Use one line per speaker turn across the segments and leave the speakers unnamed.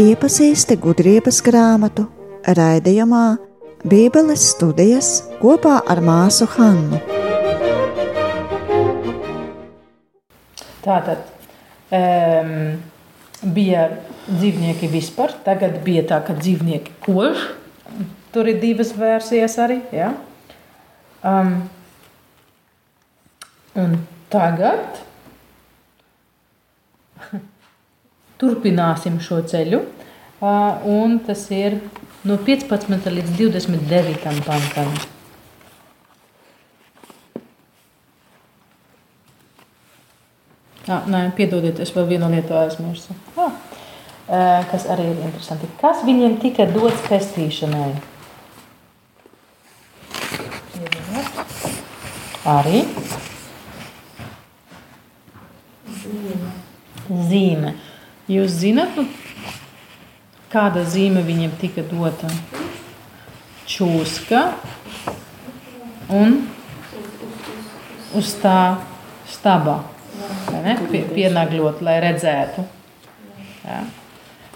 Iepazīsti gudrības grāmatu raidījumā Bībeles studijas kopā ar māsu Hannu.
Tātad um, bija dzīvnieki vispār, tagad bija tā, ka dzīvnieki kož. Tur ir divas versijas arī. Ja? Um, un tagad turpināsim šo ceļu. Un tas ir no 15 līdz 29 pantam. Ah, nē, piedodiet, es vēl vienu lietu aizmirsu. Ah, kas arī ir interesanti. Kas viņiem tika dots pestīšanai? Arī zīme. Jūs zināt, nu, kāda zīme viņiem tika dota? Čūska un uz tā staba. Pie, pienagļot, lai redzētu. Ja.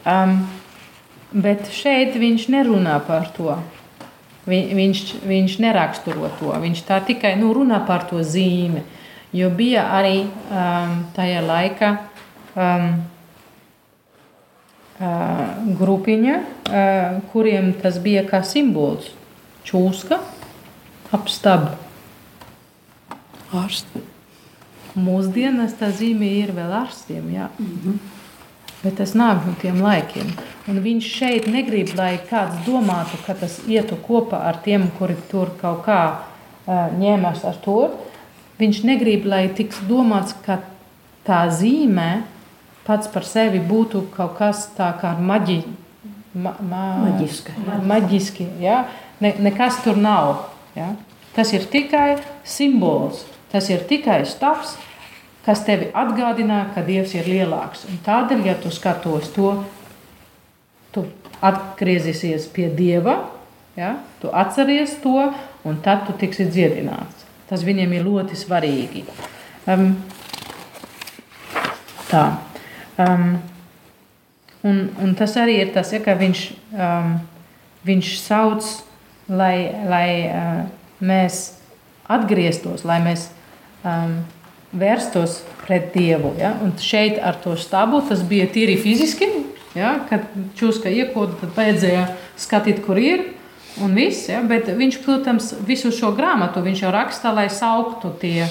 Um, bet šeit viņš nerunā par to. Vi, viņš, viņš neraksturo to. Viņš tā tikai nu, runā par to zīmi. Jo bija arī um, tajā laikā um, uh, grupiņa, uh, kuriem tas bija kā simbols. Čūska ap stabu.
Ārsti.
Mūsdienās tā zīme ir vēl ārstiem. Jā. Mm -hmm. Bet tas nāk no tiem laikiem. Un viņš šeit negrib, lai kāds domātu, ka tas ietu kopā ar tiem, kuri tur kaut kā uh, ņēmās ar to. Viņš negrib, lai tiks domāts, ka tā zīme pats par sevi būtu kaut kas tāds kā maģi, ma, ma,
maģiski.
maģiski ja? ne, nekas tur nav. Ja? Tas ir tikai simbols. Tas ir tikai stāvs, kas tevi atgādina, ka Dievs ir lielāks. Un tādēļ, ja tu skatos to, tu atgriezīsies pie Dieva, ja? tu atceries to, un tad tu tiksi dziedināts. Tas viņiem ir ļoti svarīgi. Um, tā. Um, un, un tas arī ir tas, ja, ka viņš, um, viņš sauc, lai, lai uh, mēs atgrieztos, lai mēs um, vērstos pret Dievu. Ja? Un šeit ar to stabu tas bija tīri fiziski. Ja? Kad čūska iekoda, tad vajadzēja skatīt, kur ir. Un viss, ja? Bet viņš, protams, visu šo grāmatu jau raksta, lai sauktu tie,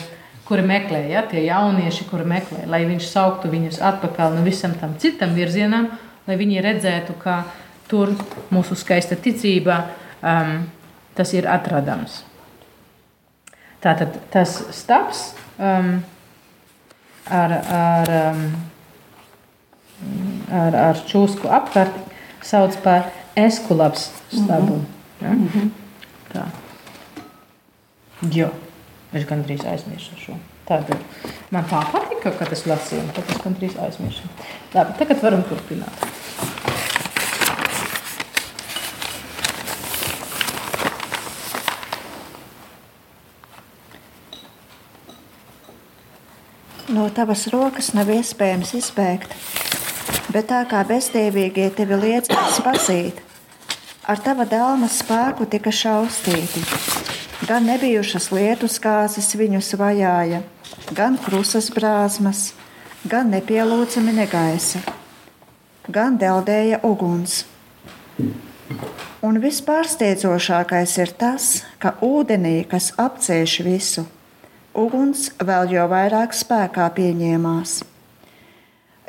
kuri meklē, ja? tie jaunieši, kuri meklē, lai viņš sauktu viņus atpakaļ no visam tam citam virzienam, lai viņi redzētu, ka tur mūsu skaista ticība um, tas ir atradams. Tātad tas stāvs um, ar, ar, um, ar, ar čūsku apkārt sauc par eskulabs stabu. Mm -hmm. Ja? mm -hmm. Tā. Jo, es gandrīz aizmirsu šo. Tātad man tā patika, kad es lasīju, tad es gandrīz aizmirsu. Labi, tagad varam turpināt.
No tavas rokas nav iespējams izbēgt, bet tā kā bezdīvīgie tevi liedz pazīt, ar tava dēlna spēku tika šaustīti. Gan nebijušas lietu skāzes viņus vajāja, gan krusas brāzmas, gan nepielūdzami negaisa, gan deldēja uguns. Un vispārsteidzošākais ir tas, ka ūdenī, kas apcieš visu, uguns vēl jo vairāk spēkā pieņēmās.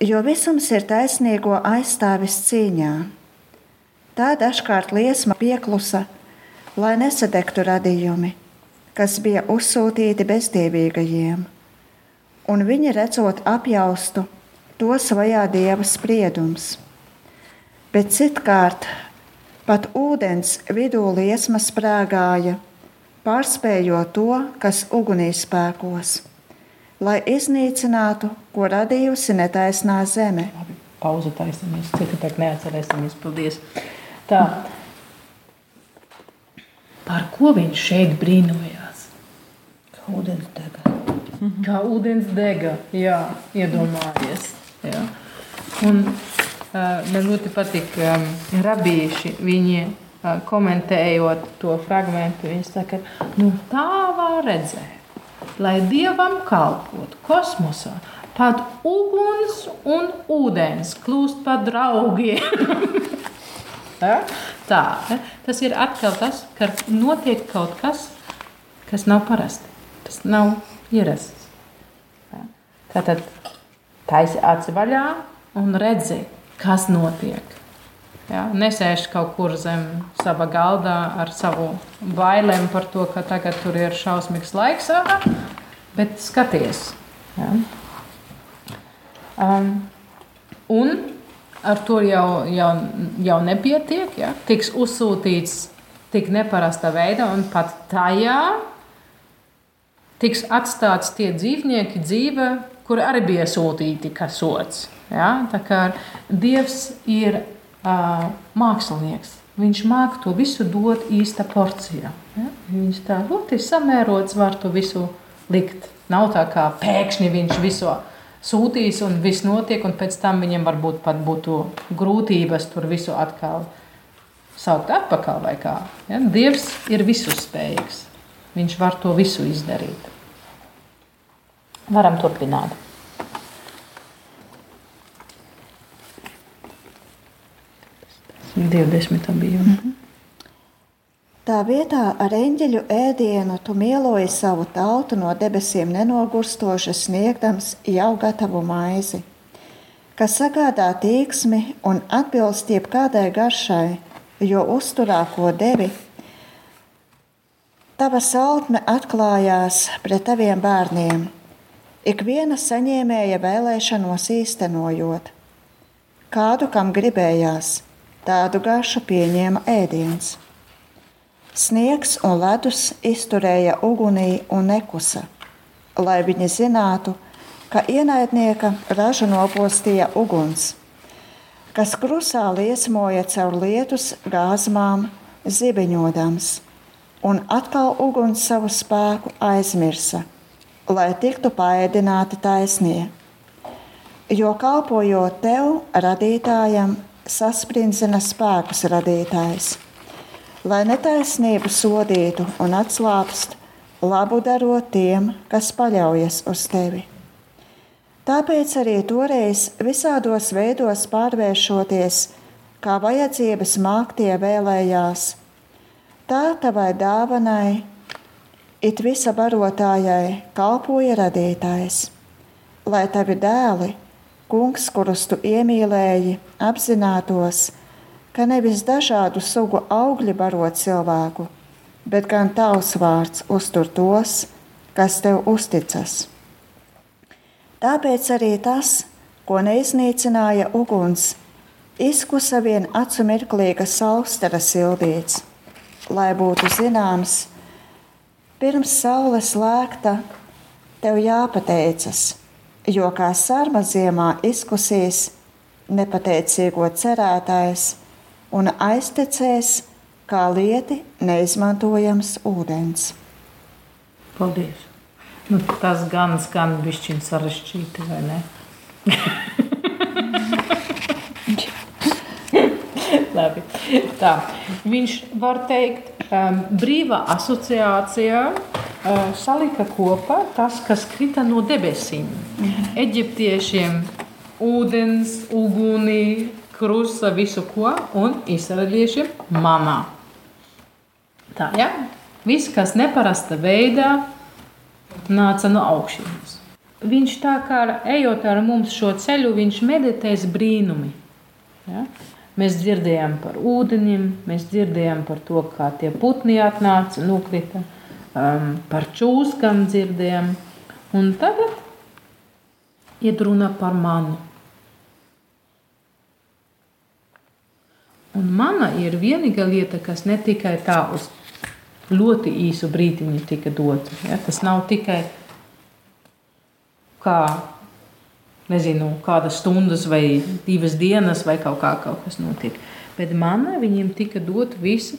Jo visums ir taisnīgo aizstāvis cīņā. Tā dažkārt liesma pieklusa, lai nesadegtu radījumi, kas bija uzsūtīti bezdievīgajiem, un viņi redzot apjaustu, tos vajā dieva spriedums. Bet citkārt pat ūdens vidū liesma sprāgāja pārspējot to, kas ugunī spēkos, lai iznīcinātu, ko radījusi netaisnā zeme.
Labi, pauze taisnība, citu tā neatcerēsimies. Paldies. Tā, par ko viņš šeit brīnojās?
ūdens dega.
Kā ūdens dega, jā, iedomājies. Jā. Un uh, man ļoti patīk um, rabīši, viņi uh, komentējot to fragmentu, viņi saka, nu tā var redzēt, lai Dievam kalpotu kosmosā, pat uguns un ūdens kļūst par draugiem. ja? Tā, ja? tas ir atkal tas, ka notiek kaut kas, kas nav parasti. Tas nav ierasts. Ja? Tātad taisi aci vaļā un redzi, kas notiek. Ja? Nesēž kaut kur zem sava galda ar savu bailēm par to, ka tagad tur ir šausmīgs laiks, bet skaties. Ja? Um, un ar to jau, jau, jau nepietiek. Ja? Tiks uzsūtīts tik neparasta veidā, un pat tajā tiks atstāts tie dzīvnieki dzīve, kur arī bija sūtīti kā sots. Ja? Tā kā Dievs ir uh, mākslinieks. Viņš māca to visu dot īsta porcijā. Ja? Viņš tā ļoti samērots var to visu likt. Nav tā kā pēkšņi viņš visu sūtīs un viss notiek, un pēc tam viņam varbūt pat būtu grūtības tur visu atkal saukt atpakaļ vai kā. Ja? Dievs ir visusspējīgs. Viņš var to visu izdarīt. Varam turpināt. Divdesmit bija. Mm -hmm.
Tā vietā ar eņģeļu ēdienu tu mieloji savu tautu no debesīm nenogurstoši sniegdams jau gatavu maizi, kas sagādā tīksmi un atbilst jebkādai garšai, jo uzturā, ko devi, tava saltne atklājās pret taviem bērniem, ik viena saņēmēja vēlēšanos īstenojot. Kādu, kam gribējās, tādu garšu pieņēma ēdiens. Sniegs un ledus izturēja ugunī un nekusa, lai viņi zinātu, ka ienaidnieka ražu nopostīja uguns, kas krusā liesmoja caur lietus gāzmām, zibeņodams, un atkal uguns savu spēku aizmirsa, lai tiktu paēdināti taisnie. Jo kalpojot tev, radītājam, sasprindzina spēkus radītājs lai netaisnību sodītu un atslāpst, labu darot tiem, kas paļaujas uz tevi. Tāpēc arī toreiz visādos veidos pārvēršoties, kā vajadzības māktie vēlējās, tā tavai dāvanai, it visa barotājai kalpoja radītājs, lai tavi dēli, kungs, kurus tu iemīlēji, apzinātos, ka nevis dažādu sugu augļi baro cilvēku, bet gan tavs vārds uztur tos, kas tev uzticas. Tāpēc arī tas, ko neiznīcināja uguns, izkusa vien acu mirklīga saustara sildīts, lai būtu zināms, pirms saules lēkta tev jāpateicas, jo kā sarma ziemā izkusīs nepateicīgo cerētājs, un aiztecēs kā lieti neizmantojams ūdens.
Paldies! Nu, tas gan skan bišķiņ sarežģīti, vai ne? Labi. Tā. Viņš var teikt, um, brīvā asociācijā uh, salika kopā tas, kas krita no debesīm. Mhm. Eģiptiešiem ūdens, uguni, krusta visu ko un izraeliešiem manā. Tā, ja? Viss, kas neparasta veidā, nāca no augšas. Viņš tā kā ejot ar mums šo ceļu, viņš meditēs brīnumi. Ja? Mēs dzirdējām par ūdeņiem, mēs dzirdējām par to, kā tie putni atnāca, nokrita, um, par čūskām dzirdējām. Un tagad iet runa par manu. Un mana ir vienīgā lieta, kas ne tikai tā uz ļoti īsu brīdiņu tika dota. Ja? Tas nav tikai kā, nezinu, kādas stundas vai divas dienas vai kaut kā kaut kas notiek. Bet manā viņiem tika dot visi,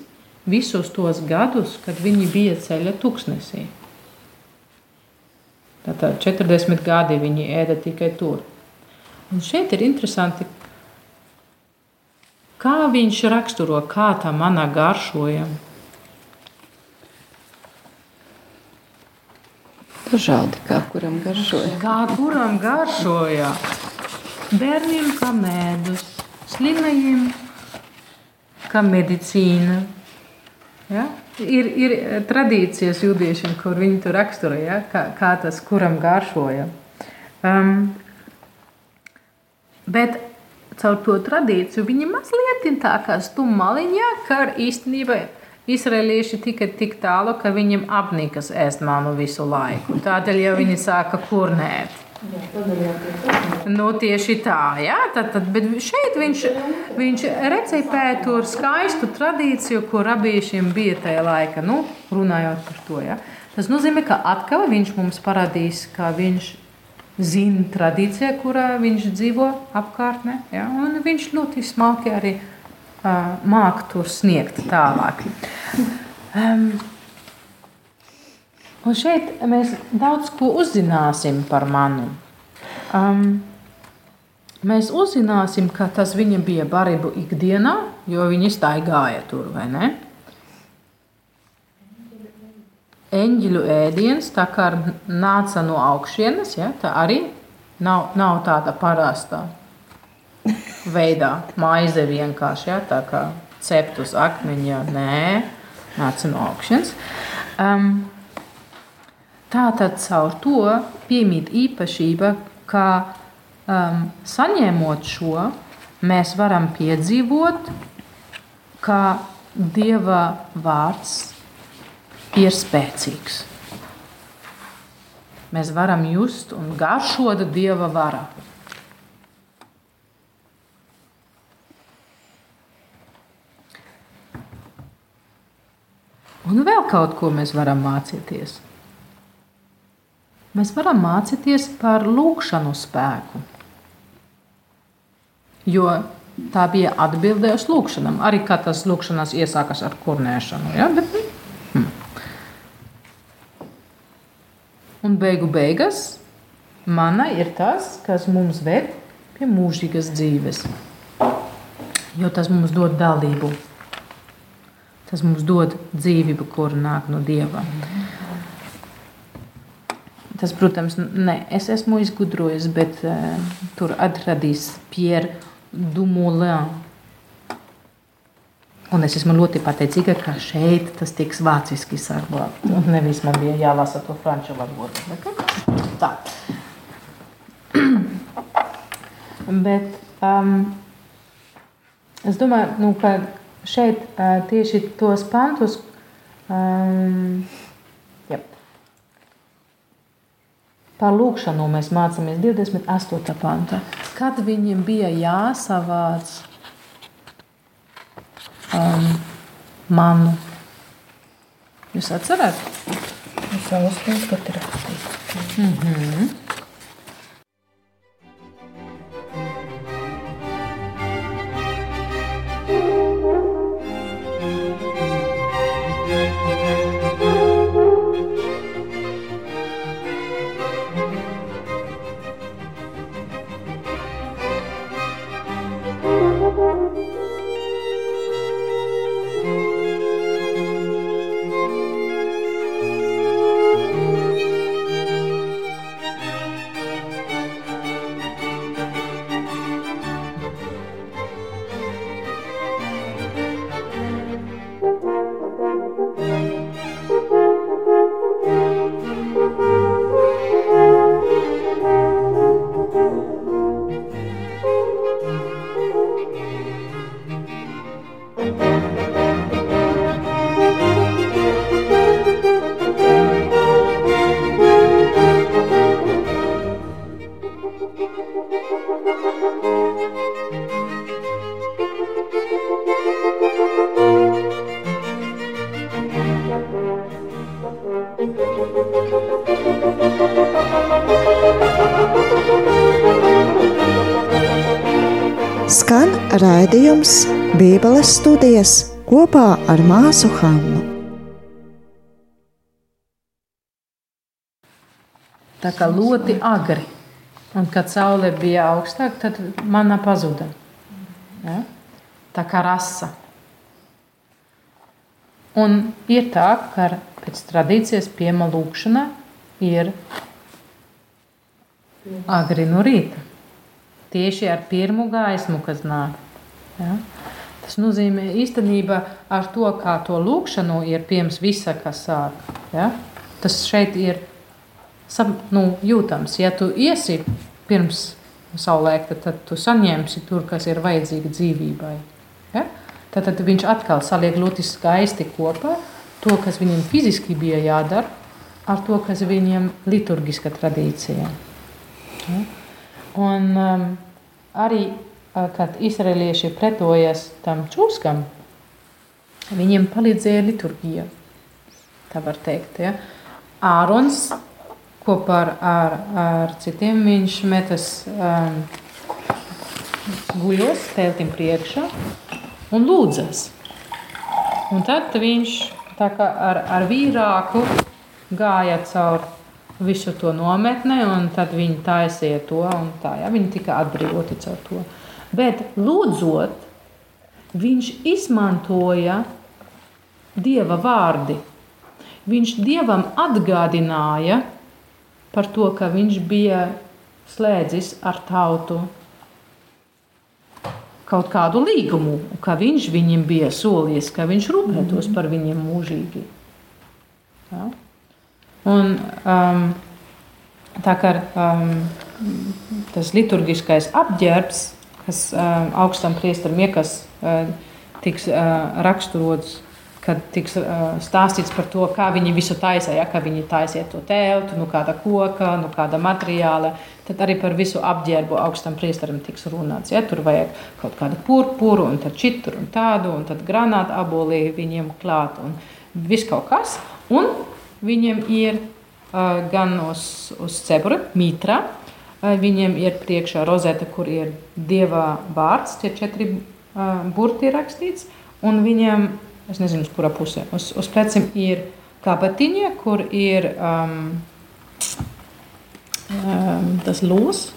visus tos gadus, kad viņi bija ceļa tuksnesī. Tātad 40 gadi viņi ēda tikai tur. Un šeit ir interesanti, kā viņš raksturo, kā tā manā garšoja.
Dažādi, kā kuram garšoja.
Kā kuram garšoja? Bērniem kā mēdus, slimajiem kā medicīna. Ja? Ir, ir tradīcijas jūdiešiem, kur viņi tur raksturoja, ja? kā, kā tas kuram garšoja. Um, bet caur to tradīciju viņi mazliet tā kā stummaliņā, ka īstenībā Izraelieši tika tik tālu, ka viņiem apnikas ēst manu visu laiku. Tādēļ jau viņi sāka kurnēt. Nu, tieši tā, jā, tad, tad, bet šeit viņš, viņš recepēja to skaistu tradīciju, ko rabiešiem bija tajā laikā, nu, runājot par to. Ja. Tas nozīmē, ka atkal viņš mums parādīs, ka viņš zina tradīciju, kurā viņš dzīvo apkārtnē, ja, un viņš ļoti smalki arī uh, māk tur sniegt tālāk. Um, Un šeit mēs daudz ko uzzināsim par manu. Um, mēs uzzināsim, ka tas viņa bija barību ikdienā, jo viņi staigāja tur, vai ne? Eņģeļu ēdiens, tā kā nāca no augšienes, ja, tā arī nav, nav tāda parasta veidā. Maize vienkārši, ja, tā kā cept uz akmeņa, nē, nāca no augšienes. Um, Tātad caur to piemīt īpašība, ka um, saņemot šo, mēs varam piedzīvot, ka Dieva vārds ir spēcīgs. Mēs varam just un garšot Dieva varu. Un vēl kaut ko mēs varam mācīties mēs varam mācīties par lūkšanu spēku. Jo tā bija atbilde uz lūkšanām. Arī tas lūkšanās iesākas ar kurnēšanu. Ja? Bet, Un beigu beigās mana ir tas, kas mums ved pie mūžīgas dzīves. Jo tas mums dod dalību. Tas mums dod dzīvību, kur nāk no Dieva. Tas, protams, ne es esmu izgudrojis, bet uh, tur atradīs Pierre Dumoulin. Un es esmu ļoti pateicīga, ka šeit tas tiks vāciski saglabāts. Nevis man bija jālasa to franču valodu. Tā. Bet um, es domāju, nu, ka šeit uh, tieši tos pantus um, Par lūkšanu mēs mācāmies 28. pantā. Kad viņiem bija jāsavāc um, manu, jūs atceraties?
Es jau uzskatu, ka ir rakstīts.
Mm -hmm.
Bībeles studijas kopā ar māsu Hannu.
Tā kā ļoti agri. Un kad saule bija augstāka, tad mana pazuda. Ja? Tā kā rasa. Un ir tā, ka pēc tradīcijas piema lūkšana ir agri no rīta. Tieši ar pirmo gaismu, kas nāk. Ja? Tas nozīmē īstenībā ar to, kā to lūkšanu ir pieejams visa, kas sāk. Ja? Tas šeit ir nu, jūtams. Ja tu iesi pirms saulēkta, tad tu saņemsi tur, kas ir vajadzīgi dzīvībai. Ja? Tad, tad viņš atkal saliek ļoti skaisti kopā to, kas viņam fiziski bija jādara, ar to, kas viņam liturgiska tradīcija. Ja? Un um, arī, kad izraelieši pretojas tam čūskam, viņiem palīdzēja liturgija. Tā var teikt. Ja? Ārons kopā ar, ar, citiem viņš metas um, guļos, teltim priekšā un lūdzas. Un tad viņš ar, ar vīrāku gāja cauri visu to nometni, un tad viņi taisīja to, un tā, ja, viņi tika atbrīvoti caur to. Bet lūdzot, viņš izmantoja dieva vārdi. Viņš dievam atgādināja, par to, ka viņš bija slēdzis ar tautu kaut kādu līgumu, ka viņš viņiem bija solījis, ka viņš rūpētos par viņiem mūžīgi. Ja? Un, um, tā kā um, tas liturgiskais apģērbs, kas um, augstam priesterim iekas, uh, tiks uh, raksturots kad tiks uh, stāstīts par to, kā viņi visu taisīja, ja, kā viņi taisīja to teltu, no nu, kāda koka, no nu, kāda materiāla. Tad arī par visu apģērbu augstam priesterim tiks runāts. Ja, tur vajag kaut kādu purpuru, un tad čitru un tādu, un tad granātu abolī viņiem klāt, un viss kaut kas. Un viņiem ir uh, gan uz, uz cepura, mitra, uh, viņiem ir priekšā rozeta, kur ir dieva vārds, tie četri burti rakstīts, un viņiem es nezinu, uz kurā pusē. Uz, uz pleciem ir kabatiņa, kur ir um, um, tas los.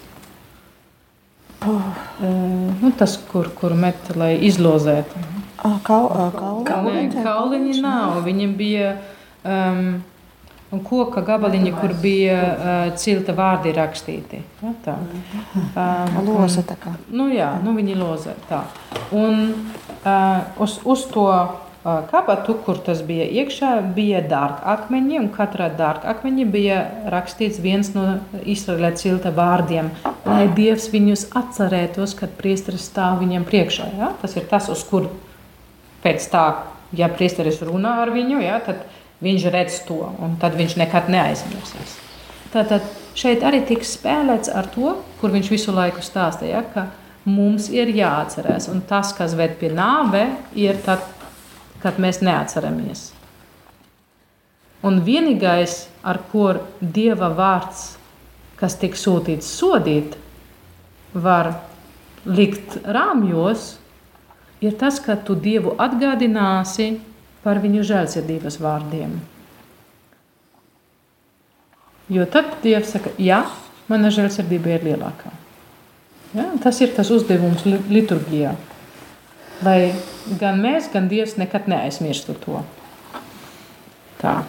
Oh. Uh, nu, tas, kur, kur met, lai izlozētu.
Kau, kauliņi?
Nav. Viņam bija um, koka gabaliņi, kur bija uh, cilta vārdi rakstīti. Ja, tā.
Um, loza tā kā.
Nu jā, nu viņi lozē tā. Un uh, uz, uz to kabatu, kur tas bija iekšā, bija dārgakmeņi, un katrā dārgakmeņa bija rakstīts viens no Izraēlē cilta vārdiem, lai Dievs viņus atcerētos, kad priesteris stāv viņiem priekšā. Ja? Tas ir tas, uz kur pēc tā, ja priesteris runā ar viņu, ja, tad viņš redz to, un tad viņš nekad neaizmirsīs. Tātad šeit arī tiks spēlēts ar to, kur viņš visu laiku stāstīja, ja, ka mums ir jāatcerās, un tas, kas ved pie nāve, ir tad kad mēs neatceramies. Un vienīgais, ar ko Dieva vārds, kas tika sūtīts sodīt, var likt rāmjos, ir tas, ka tu Dievu atgādināsi par viņu žēlsirdības vārdiem. Jo tad Dievs saka, jā, mana žēlsirdība ir lielākā. Ja? Tas ir tas uzdevums liturgijā lai gan mēs, gan Dievs nekad neaizmirstu to. Tā.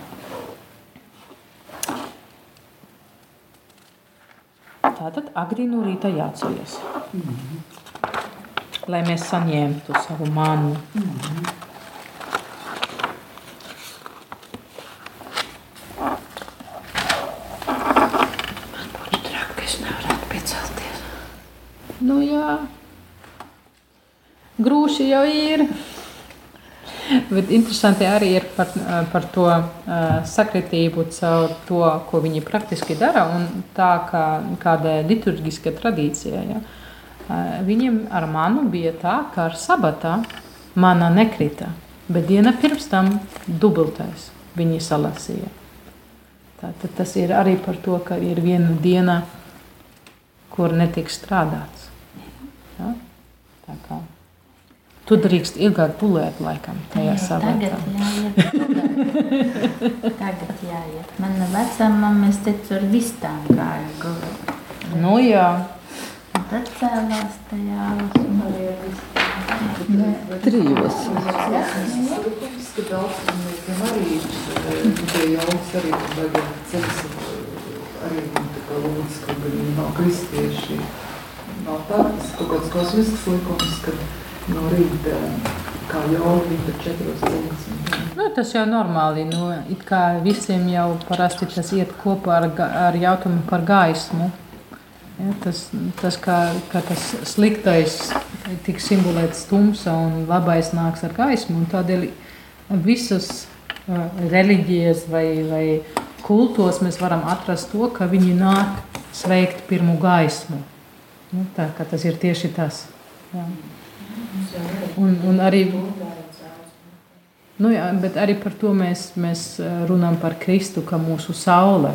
Tātad agri no rīta jāceļas, mm -hmm. lai mēs saņemtu savu manu. Mm -hmm.
Man būtu traki, ka es nevarētu piecelties.
Nu jā grūši jau ir. Bet interesanti arī ir par, par to uh, sakritību caur to, ko viņi praktiski dara, un tā kā kāda liturgiska tradīcija. Ja. Uh, viņiem ar manu bija tā, ka ar sabatā mana nekrita, bet diena pirms tam dubultais viņi salasīja. Tātad tas ir arī par to, ka ir viena diena, kur netiks strādāts. Ja? Tā kā Tu drīkst ilgāk pulēt, laikam, tajā
jā, jā, Tagad jāiet. Mana vecā mamma, es teicu, ar vistām gāju gulēt.
Nu jā.
Un tad cēlās tajā.
Trijos.
Arī ceļas arī tā kā lūdz, ka viņi nav kristieši. Nav tā, tas kaut kāds kosmisks likums, ka no rīta kā jau rīta četros ceļas.
Nu, tas jau normāli. Nu, it kā visiem jau parasti tas iet kopā ar, ar jautājumu par gaismu. Ja, tas, tas kā, kā tas sliktais tiks simbolēts tumsa un labais nāks ar gaismu. Tādēļ visas uh, reliģijas vai, vai kultos mēs varam atrast to, ka viņi nāk sveikt pirmo gaismu. Nu, tā, ka tas ir tieši tas. Jā. Un, un arī Nu, jā, bet arī par to mēs, mēs runājam par Kristu, kā mūsu saule,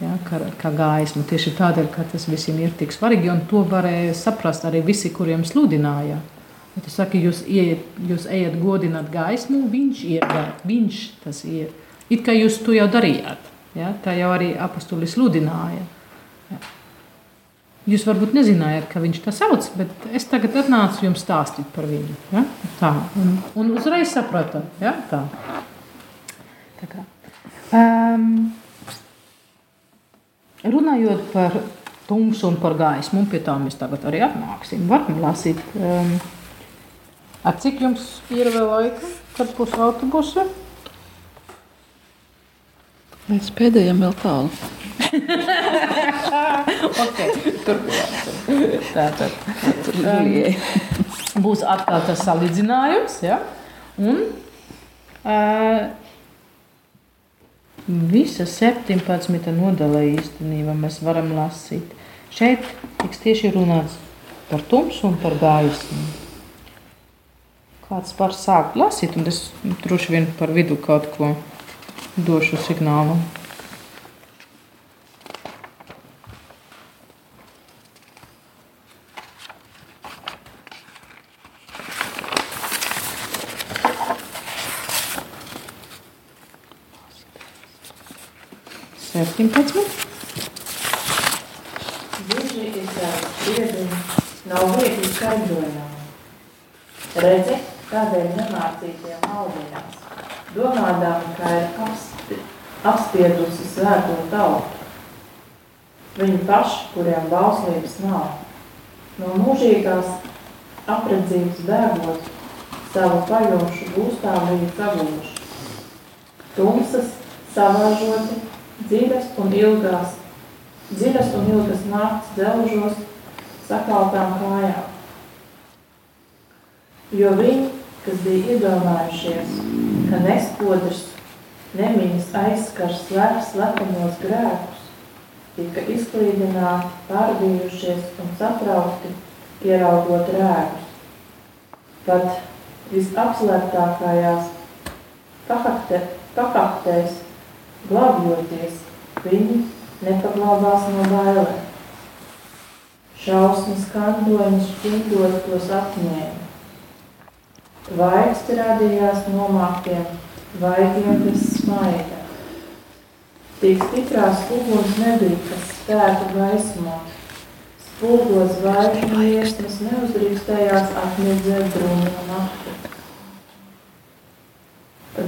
ja, kā, kā gaismu. Tieši tādēļ, ka tas visiem ir tik svarīgi, un to varēja saprast arī visi, kuriem sludināja. Ja tu saki, jūs, ieiet, jūs ejat godināt gaismu, viņš ir, viņš tas ir. It kā jūs to jau darījāt, ja, tā jau arī apostuli sludināja. Jūs varbūt nezinājāt, ka viņš tā sauc, bet es tagad atnācu jums stāstīt par viņu. Ja? Tā, un, un uzreiz sapratu, ja? tā. tā kā. Um, runājot par tumsu un par gaismu, un pie tā mēs tagad arī atnāksim. Varam lasīt. Um, cik jums ir vēl laika, kad būs autobusi?
Līdz pēdējiem vēl tālu.
Okay. Tātad.
Tur Julijai.
būs atkal tas salīdzinājums. Ja? Un uh, visas 17 nodaļa īstenībā mēs varam lasīt. Šeit tiks tieši runāts par tumsu un par gaismu. Kāds var sākt lasīt, un es droši vien par vidu kaut ko došu signālu. Septiņpadsmit.
Bieži izsaka spriedumi, nav viegli skaidrojami. Redzi, kādēļ nemācītiem maldinās, domādām, ka ir apspi, apspiedusi svēto tautu. Viņi paši, kuriem bauslības nav, no mūžīgās apredzības bēgot, savu pajošu gūstā viņi sagūši. Tumsas savāžoti, dziļas un ilgās dziļas un ilgas naktas dzelžos sakaltām kājām. Jo viņi, kas bija iedomājušies, ka nespodrs nemiņas aizskars slēps slepamos grēkus, tika izklīdināti, pārbījušies un satraukti, ieraugot rēgus. Pat visapslēptākajās pakakte, pakaktēs glābjoties, viņi nepaglābās no bailēm. Šausmas kandoņas šķindot tos apņēma. Vaigsti radījās nomāktiem, vaigiem bez smaida. Tik stiprās uguns nebija, kas spētu gaismot. Spulgos zvaigžņu liesmas neuzdrīkstējās atmiedzēt brūno nakti.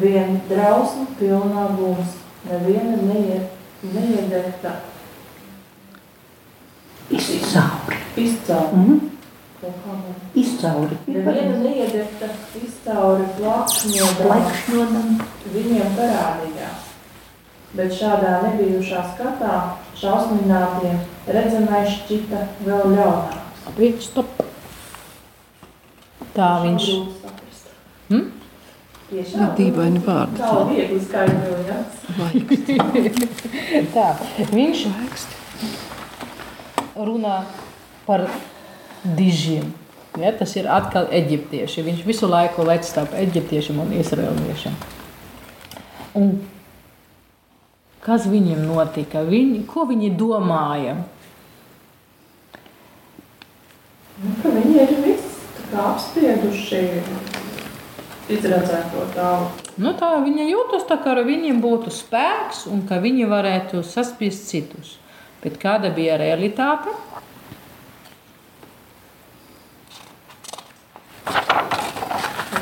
Vien drausma pilnā būs, neviena neiet neiedegta
Izcauri.
izcauri. Kā man-
Izcauri.
Neviena neiedegta izcauri
Plakšnodam.
viņiem parādījās. Bet šādā nebijušā skatā šausminātiem redzamais šķita vēl ļaunāks.
Viens stop.
Tā viņš. Hmm?
Tiešām?
Dīvaini vārdi.
Tā viegli skaidrojams.
Vajag.
Tā, viņš runā par dižiem. Ja, tas ir atkal eģiptieši. Viņš visu laiku lec starp eģiptiešiem un izraeliešiem. Un kas viņiem notika? Viņi, ko viņi domāja?
Nu, viņi ir visi apspieduši izredzēto tālu.
Nu, tā viņa jūtas tā, ka viņiem būtu spēks un ka viņi varētu saspiest citus. Bet kāda bija realitāte?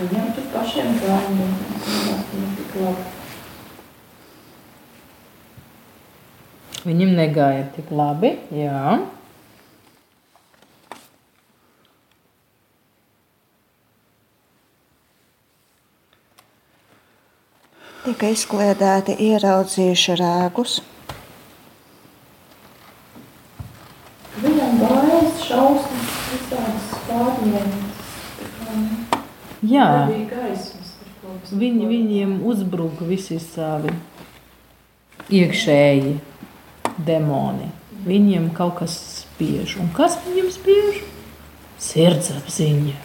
Viņiem tur pašiem gāja, un tik labi.
Viņam negāja tik labi. Jā.
Tika izkliedēti ieraudzījuši rēgus,
Viņam bailes, šausmas, visādas pārmaiņas. Tā kā, nu,
Jā.
Nebija gaismas, par ko mēs
Viņi, viņiem uzbruka visi savi iekšēji demoni. Viņiem kaut kas spiež. Un kas viņiem spiež? Sirdsapziņa.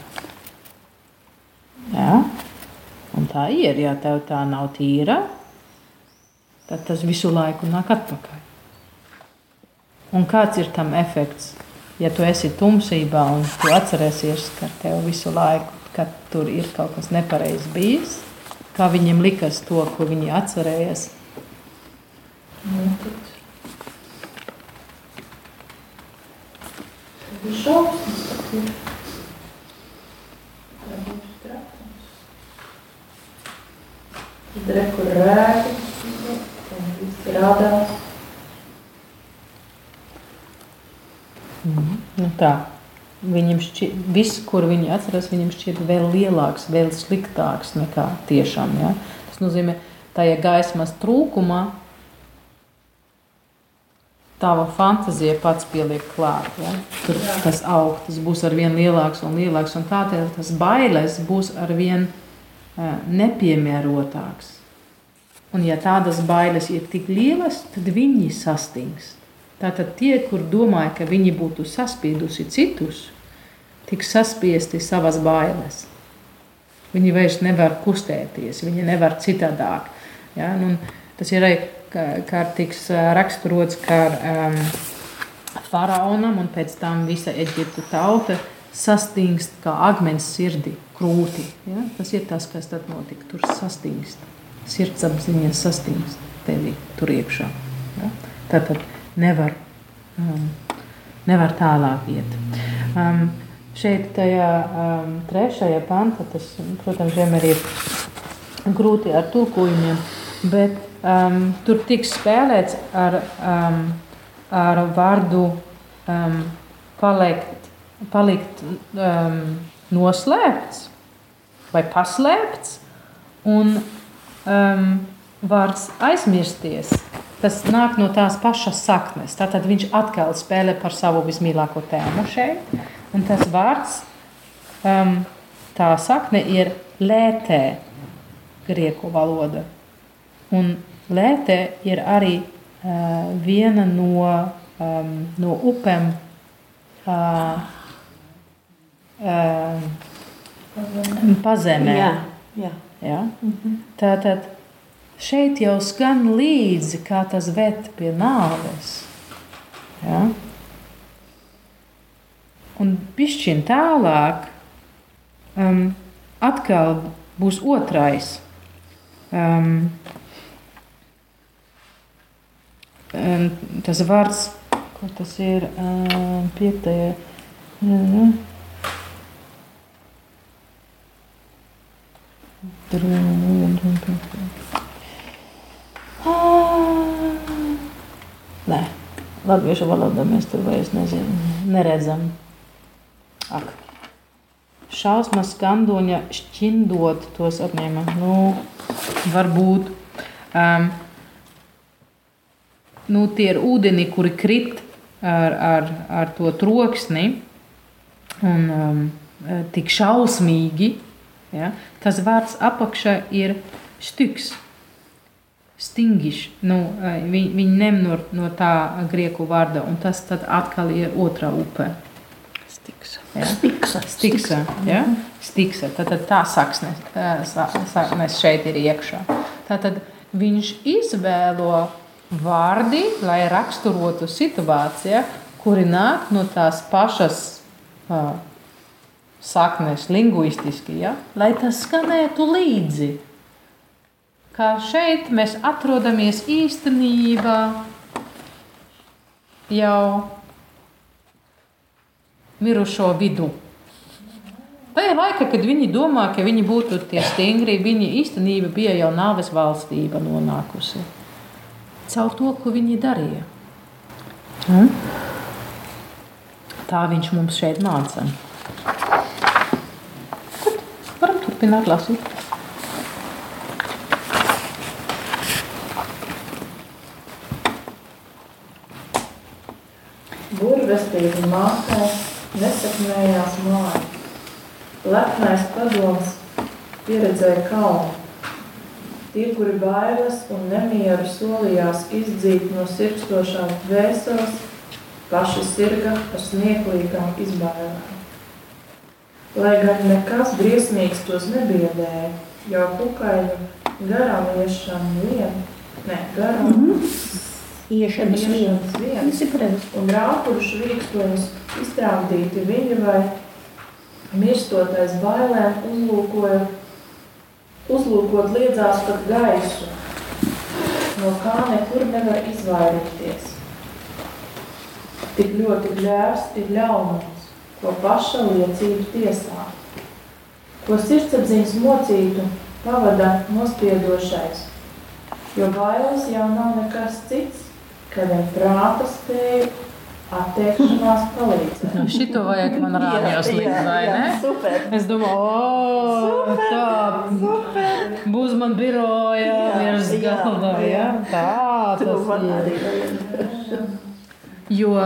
Ja? Un tā ir, ja tev tā nav tīra, tad tas visu laiku nāk atpakaļ. Un kāds ir tam efekts? Ja tu esi tumsībā un tu atcerēsies, ka tev visu laiku, tur ir kaut kas nepareizs bijis, kā viņiem likas to, ko viņi atcerējās.
Tad rekur rēki, tad viss rādās.
Nu tā. Viņam šķiet, viss, kur viņi atceras, viņam šķiet vēl lielāks, vēl sliktāks nekā tiešām. Ja? Tas nozīmē, tajā gaismas trūkumā tava fantāzija pats pieliek klāt. Ja? Tur tas aug, tas būs ar vien lielāks un lielāks, un tādēļ tas bailes būs ar vien uh, nepiemērotāks. Un ja tādas bailes ir tik lielas, tad viņi sastingst. Tātad tie, kur domāja, ka viņi būtu saspiedusi citus, tiks saspiesti savas bailes. Viņi vairs nevar kustēties, viņi nevar citādāk. Ja? Nu, tas ir arī kā- tiks raksturots kā um, faraonam, un pēc tam visa Eģiptu tauta sastingst kā akmens sirdi, krūti. Ja? Tas ir tas, kas tad notika. Tur sastingst. Sirdsapziņa sastingst tevi tur iekšā. Ja? Tātad nevar, um, nevar tālāk iet. Um, šeit, tajā um, trešajā pantā, tas, protams, vienmēr ir grūti ar tulkojumiem, bet um, tur tiks spēlēts ar, um, ar vārdu um, palikt, palikt um, noslēpts vai paslēpts, un um, vārds aizmirsties. Tas nāk no tās pašas saknes. Tātad viņš atkal spēlē par savu vismīļāko tēmu šeit. Un tas vārds, um, tā sakne ir lētē, grieķu valoda. Un lētē ir arī uh, viena no, um, no upēm. Uh, uh, pazemē.
Jā, jā.
Ja? Tātad šeit jau skan līdzi, kā tas ved pie nāves. Ja? Un pišķiņ tālāk um, atkal būs otrais. Um, um, tas vārds, ko tas ir um, piektajā. Mm, Nē, latviešu valodā mēs tur vairs nezin, neredzam. Ak. Šausmas skandoņa šķindot tos apņēma. Nu, varbūt. Um, nu, tie ir ūdeni, kuri krit ar, ar, ar to troksni un um, tik šausmīgi. Ja? Tas vārds apakšā ir stiks. Stingišs. Nu, viņi, viņi ņem no, no tā grieku vārda, un tas atkal ir otrā upe.
Stiks.
Ja?
Stiksa.
Stiksa. Ja? Stiksa. Tātad tā saksnes, sa- saknes šeit ir iekšā. Tātad viņš izvēlo vārdi, lai raksturotu situāciju, kuri nāk no tās pašas uh, saknes, linguistiski, ja? lai tas skanētu līdzi. Kā šeit mēs atrodamies īstenībā jau mirušo vidū. Tajā laikā, kad viņi domā, ka viņi būtu tie stingri, viņi īstenībā bija jau nāves valstība nonākusi. Caur to, ko viņi darīja. Hmm? Tā viņš mums šeit māca. Varam turpināt lasīt.
Burvestīgi mākē nesakmējās māja. Lepnais padoms pieredzēja kalnu. Tie, kuri bailes un nemieru solījās izdzīt no sirkstošām dvēseles, paši sirga ar smieklīgām izbailēm. Lai gan nekas briesmīgs tos nebiedēja, jau kukaiņu garām iešana vien, ne, garām mm -hmm.
Iešanas
iešanas vien,
vien.
un rāpuruši rīkstojas iztrāmdīti viņi vai mirstotais bailēm uzlūkoja, uzlūkot liedzās pat gaisu, no kā nekur nevar izvairīties. Tik ļoti gļērs ir ļaunums, ko paša liecība tiesā, ko sirdsapziņas mocītu pavada nospiedošais, jo bailes jau nav nekas cits, vien prāta spēju attiekšanās palīdzēt.
Nu, šito vajag man rādījos likt, vai ne?
Super.
Es domāju, o, tā
Super.
būs man biroja virs
jā,
galda,
jā.
ja? Tā tas ir. Jo,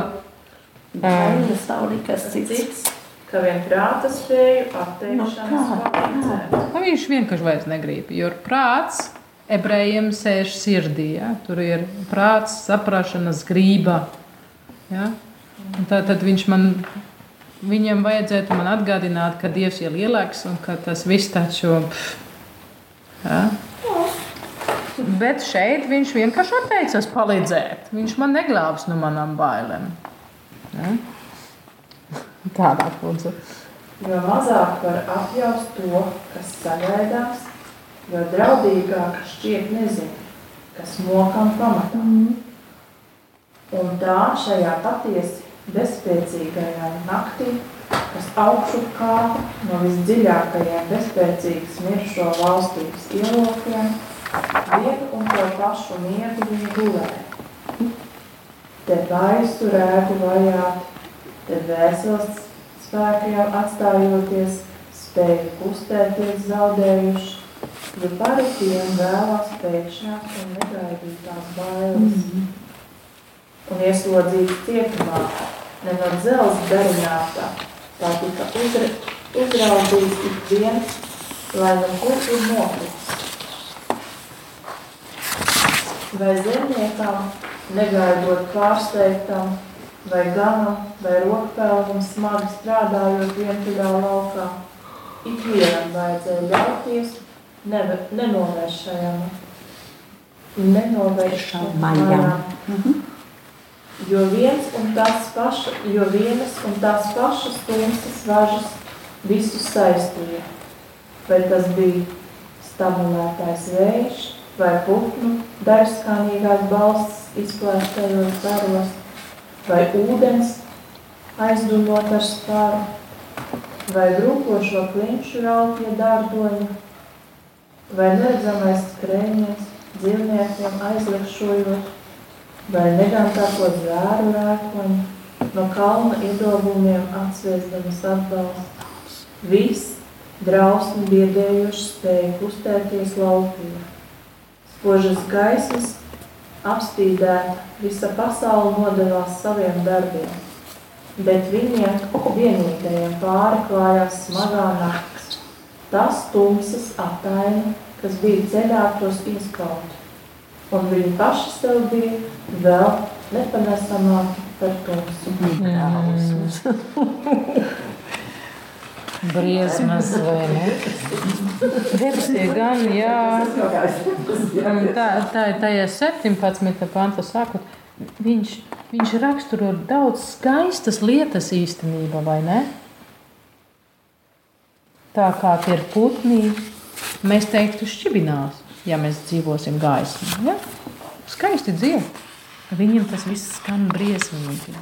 Bailes nav nekas cits.
Ka vien prāta spēju
Nu,
attiekšanās
kā?
palīdzēt.
nu, viņš vienkārši vairs negrib, jo prāts ebrejiem sēž sirdī, ja? Tur ir prāts, saprašanas grība, ja? Un tā tad viņš man, viņam vajadzētu man atgādināt, ka Dievs ir lielāks un ka tas viss taču, pff, ja? Bet šeit viņš vienkārši atteicās palīdzēt. Viņš man neglābs no manām bailēm. Ja? Tādā kundze.
Jo mazāk var apjaust to, kas sagaidās, jo draudīgāk šķiet nezinu, kas mokam pamatā. Un tā šajā patiesi bezspēcīgajā naktī, kas augšu kāpa no visdziļākajiem bezspēcīgas mirušo valstības ielokiem, vienu un to pašu miegu viņi gulēja. Te gaisu rēgu vajāt, te vēseles spēkiem atstājoties, spēju kustēties zaudējuši, jo paritiem vēlās pēkšņās un negaidītās bailes. Un ieslodzīts cietumā, ne no dzelzs darinātā, tā tika uzra, uzraudzīts ik viens, lai no kur ir nokritis. Vai zemniekam, negaidot pārsteigtam, vai ganam, vai rokpelnam smagi strādājot vientuļā laukā, ikvienam vajadzēja ļauties neve- nenovēršajam, nenovēršamajam. Jo viens un tās paša, jo vienas un tās pašas tumsas važas visus saistīja. Vai tas bija stabulētais vējš, vai putnu darskanīgās balsts izplēstajos zaros, vai ūdens aizdumot ar spāru, vai drūkošo klinšu raupja dārdoņa, vai neredzamais skrējiens dzīvniekiem aizliekšojot, vai negantāko zvēru rēkoņu, no kalna iedobumiem atsviesdamas atbalsts. Viss drausmi biedējoši spēja kustēties laukījā. Spožas gaismas apspīdēta, visa pasaule nodevās saviem darbiem, bet viņiem vienīgajiem pāri klājās smagā nakts. Tas tumsas ataini, kas bija ceļā tos izkaut, un viņi paši sev bija vēl nepanesamāki par tumsu.
Briesmas vai ne? Debesī gan, jā. Tā, tā ir tajā 17. panta sākot. Viņš, viņš raksturo daudz skaistas lietas īstenībā, vai ne? Tā kā tie ir putni, mēs teiktu, šķibinās, ja mēs dzīvosim gaismā. Ja? Skaisti dzied. Viņiem tas viss skan briesmīgi.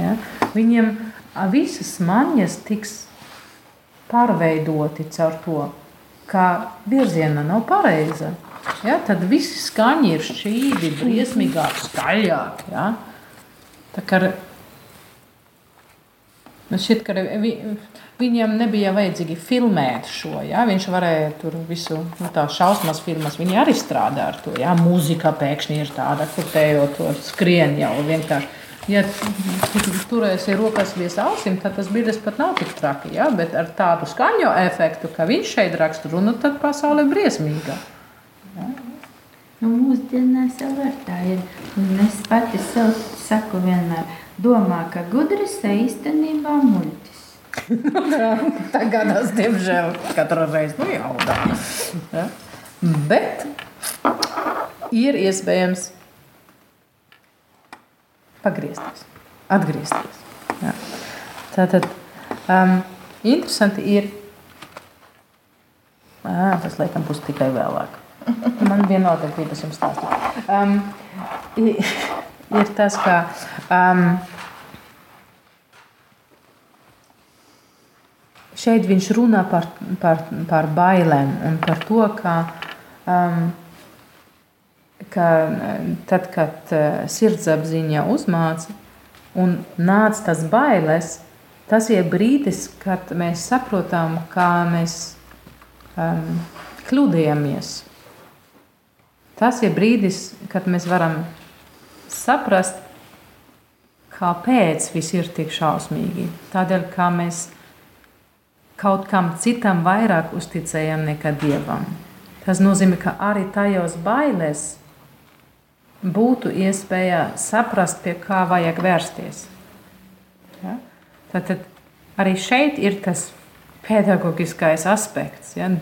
Ja? Viņiem a, visas maņas tiks pārveidoti caur to, ka virziena nav pareiza. Ja? Tad visi skaņi ir šķīvi, briesmīgāk, skaļāk. Ja? Tā kā Man šķiet, ka vi, viņam nebija vajadzīgi filmēt šo. Ja? Viņš varēja tur visu nu, tādu šausmas filmas. Viņi arī strādā ar to. Ja? Mūzika pēkšņi ir tāda, kur tējot to skrien jau vienkārši. Ja tu turēsi rokas vies ausīm, tad tas brīdis pat nav tik traki. Ja? Bet ar tādu skaņu efektu, ka viņš šeit raksta runu, tad pasaule ir briesmīga. Ja?
Nu, mūsdienās jau var tā ir. Un es pati sev saku vienmēr, domā, ka gudrs īstenībā muļķis.
Tā gadās, diemžēl, katru reizi nu, jaudā. Ja? Bet ir iespējams pagriezties, atgriezties. Ja? Tātad um, interesanti ir, à, tas laikam būs tikai vēlāk. Man vienalga gribas jums stāstīt. Um, ir, tas, ka um, šeit viņš runā par, par, par bailēm un par to, ka, um, ka tad, kad uh, sirdsapziņa uzmāca un nāca tas bailes, tas ir brīdis, kad mēs saprotam, kā mēs um, kļūdījāmies. Tas ir brīdis, kad mēs varam saprast, kāpēc viss ir tik šausmīgi. Tādēļ, ka mēs kaut kam citam vairāk uzticējam nekā dievam. Tas nozīmē, ka arī tajos bailēs būtu iespēja saprast, pie kā vajag vērsties. Ja? Tad arī šeit ir tas pedagoģiskais aspekts. Ja?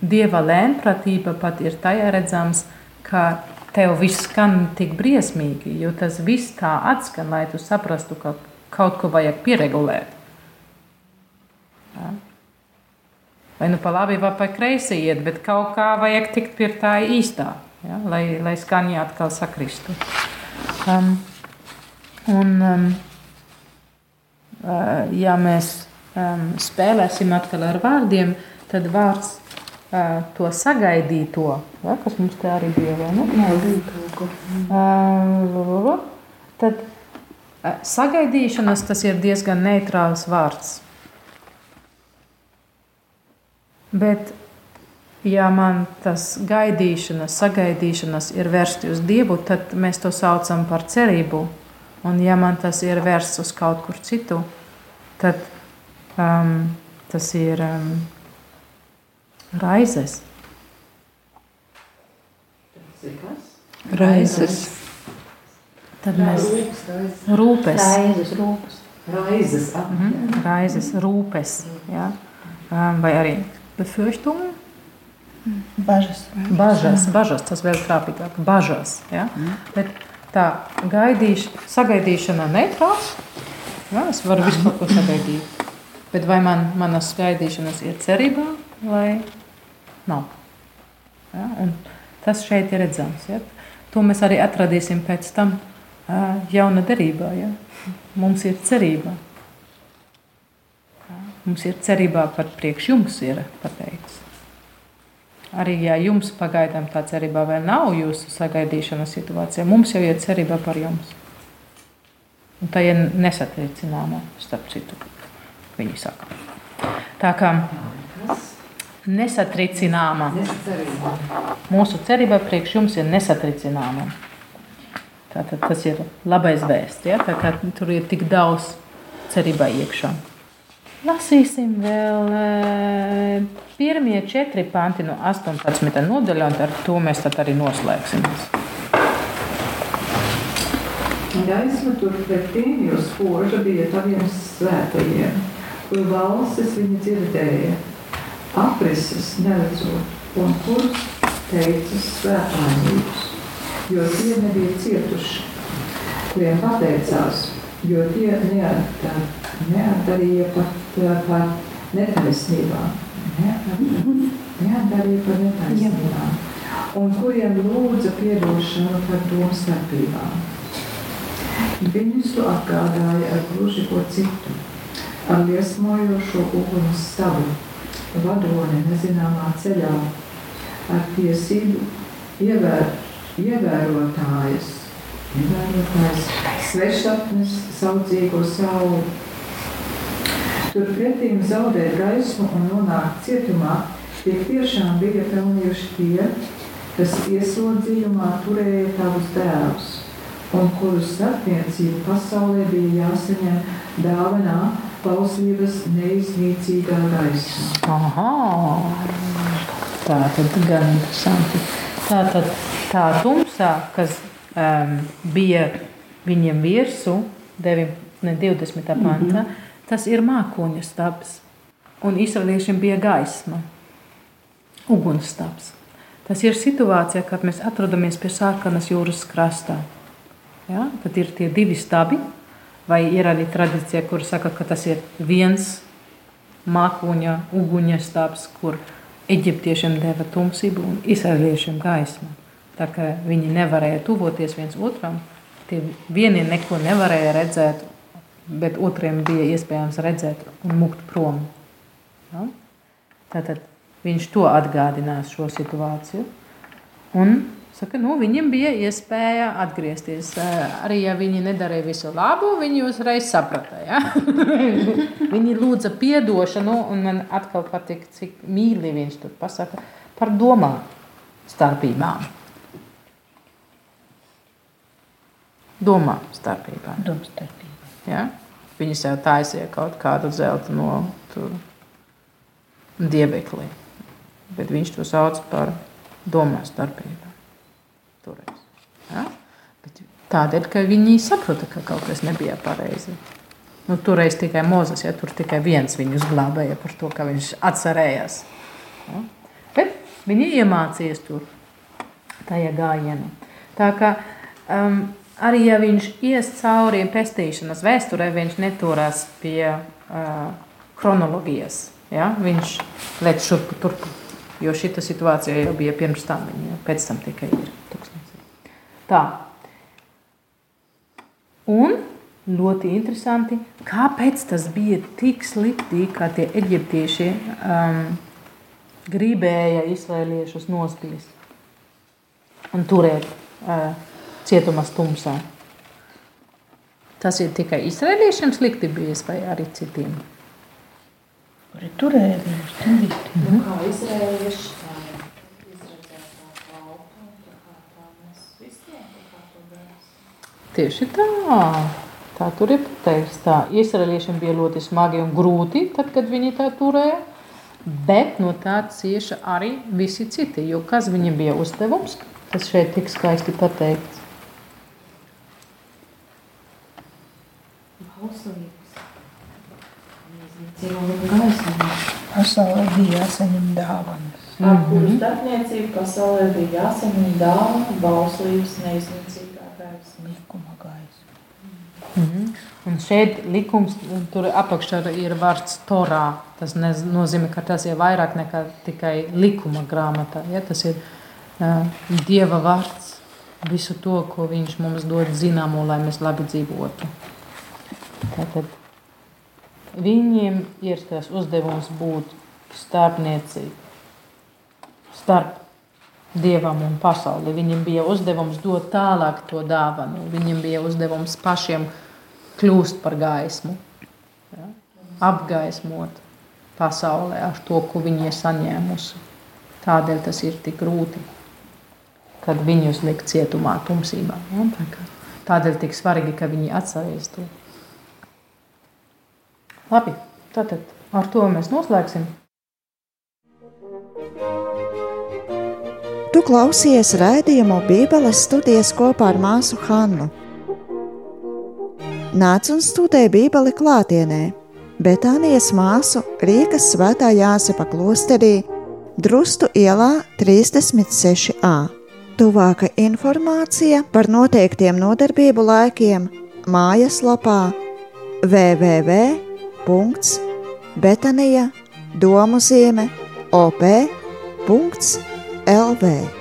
Dieva lēnpratība pat ir tajā redzams, ka tev viss skan tik briesmīgi, jo tas viss tā atskan, lai tu saprastu, ka kaut ko vajag pieregulēt. Ja? Vai nu pa labi, vai pa kreisi iet, bet kaut kā vajag tikt pie tā īstā, ja? lai, lai skaņa atkal sakristu. Um, un, um, uh, ja mēs um, spēlēsim atkal ar vārdiem, tad vārds to sagaidīto, ja, kas mums te arī bija, vai ne? Uh, tad uh, sagaidīšanas tas ir diezgan neitrāls vārds. Bet, ja man tas gaidīšanas, sagaidīšanas ir vērsti uz Dievu, tad mēs to saucam par cerību. Un, ja man tas ir vērsts uz kaut kur citu, tad um, tas ir um, raizes.
Raizes.
Tad mēs rūpes.
Raizes, rūpes.
Raizes. ah,
Mhm, Raizes, rūpes. Ja? Vai arī befürchtungen?
Bažas.
Bažas, bažas, tas vēl trāpīgāk. Bažas. Ja? Bet tā gaidīš, sagaidīšana neitrāls. Ja? Es varu visu kaut ko sagaidīt. Bet vai man, manas gaidīšanas ir cerībā vai nav? Ja? Un tas šeit ir redzams. Ja? To mēs arī atradīsim pēc tam jauna derībā. Ja? Mums ir cerība. Mums ir cerībā par priekš jums ir pateikts. Arī ja jums pagaidām tā cerība vēl nav jūsu sagaidīšanas situācijā, mums jau ir cerība par jums. Un tā ir nesatricināma, starp citu, viņi saka. Tā kā nesatricināma. Mūsu cerība priekš jums ir nesatricināma. Tātad tas ir labais vēsts, ja? tā kā tur ir tik daudz cerībā iekšā. Lasīsim vēl eh, pirmie četri panti no 18. nodaļa, un ar to mēs tad arī noslēgsimies.
Gaisma tur pretīm, jo spoža bija taviem svētajiem, kur balsis viņa dzirdēja, aprises neredzot, un kurus teicas svētlaimīgus, jo tie nebija cietuši, kuriem pateicās, jo tie neatdar, neatdarīja pat eh, par netaisnībām. Neatdarīja par netaisnībām. Un kuriem lūdza piedošanu par domstarpībām. Viņus to atgādāja ar gluži ko citu, ar liesmojošo uguns stabu, vadoni nezināmā ceļā, ar tiesību ievēr, ievērotājas, ievērotājs, svešapnes, saudzīgo sauli. Turpretīm zaudēt gaismu un nonākt cietumā, tie tiešām bija pelnījuši tie, kas ieslodzījumā turēja tavus dēlus un kuru starpniecību pasaulē bija jāsaņem dāvanā klausības neiznīcīgā gaismā.
Aha! Tā tad gan interesanti. Tā tad tā tumsā, kas um, bija viņiem virsū, 9, ne, 20. pantā, mm -hmm. tas ir mākoņa stabs. Un izraeliešiem bija gaisma, ugunstabs. Tas ir situācija, kad mēs atrodamies pie sārkanas jūras krastā. Ja? Tad ir tie divi stabi, vai ir arī tradīcija, kur saka, ka tas ir viens mākoņa, uguņa stāvs, kur eģiptiešiem deva tumsību un izraeliešiem gaismu. Tā kā viņi nevarēja tuvoties viens otram, tie vieni neko nevarēja redzēt, bet otriem bija iespējams redzēt un mukt prom. Ja? Tātad viņš to atgādinās šo situāciju. Un Saka, nu, viņam bija iespēja atgriezties. Arī ja viņi nedarīja visu labu, viņi uzreiz saprata. Ja? viņi lūdza atdošanu, un man atkal patīk, cik mīļi viņš tur pasaka par domām starpībām. Domām starpībām.
Domstarpība.
Ja? Viņi sev taisīja kaut kādu zelta no dievekli, bet viņš to sauc par domām starpībām toreiz. Ja? Bet tādēļ, ka viņi saprata, ka kaut kas nebija pareizi. Nu, toreiz tikai Mozus, ja tur tikai viens viņus glābēja par to, ka viņš atcerējās. Ja? Bet viņi iemācījās tur tajā gājienā. Tā kā um, arī ja viņš ies cauri pestīšanas vēsturē, viņš neturās pie uh, kronoloģijas. Ja? Viņš lec šurp turp, jo šita situācija jau bija pirms tam, viņa pēc tam tikai ir. Tā. Un ļoti interesanti, kāpēc tas bija tik slikti, kā tie eģiptieši um, gribēja izvēliešus nospīst un turēt uh, cietumā stumsā. Tas ir tikai izrēliešiem slikti bijis vai arī citiem?
Kuri turēja viņus?
Nu, kā izrēlieši,
Tieši tā. Tā tur ir pateikts. Tā izraeliešiem bija ļoti smagi un grūti, tad, kad viņi tā turēja. Bet no tā cieša arī visi citi. Jo kas viņiem bija uzdevums, tas šeit tik skaisti pateikts.
Pasaulē bija jāsaņem dāvanas.
Ar kuru starpniecību pasaulē bija jāsaņem dāvana bauslības neiznīcība.
Mm -hmm. Un šeit likums, tur apakšā ir vārds Torā. Tas nozīmē, ka tas ir vairāk nekā tikai likuma grāmatā. Ja? Tas ir uh, Dieva vārds, visu to, ko viņš mums dod zināmo, lai mēs labi dzīvotu. Tātad viņiem ir tas uzdevums būt starpniecīgi starp dievam un pasauli. Viņam bija uzdevums dot tālāk to dāvanu. Viņam bija uzdevums pašiem kļūst par gaismu, ja? apgaismot pasaulē ar to, ko viņi ir saņēmusi. Tādēļ tas ir tik grūti, kad viņus likt cietumā, tumsībā. Ja? Tādēļ tik svarīgi, ka viņi atcerēs to. Labi, tātad ar to mēs noslēgsim.
Tu klausies raidījumu Bībeles studijas kopā ar māsu Hannu. Nāc un studē Bībeli klātienē, Betānijas māsu Rīgas svētā Jāsepa klosterī, Drustu ielā 36a. Tuvāka informācija par noteiktiem nodarbību laikiem mājaslapā www.bībele.lv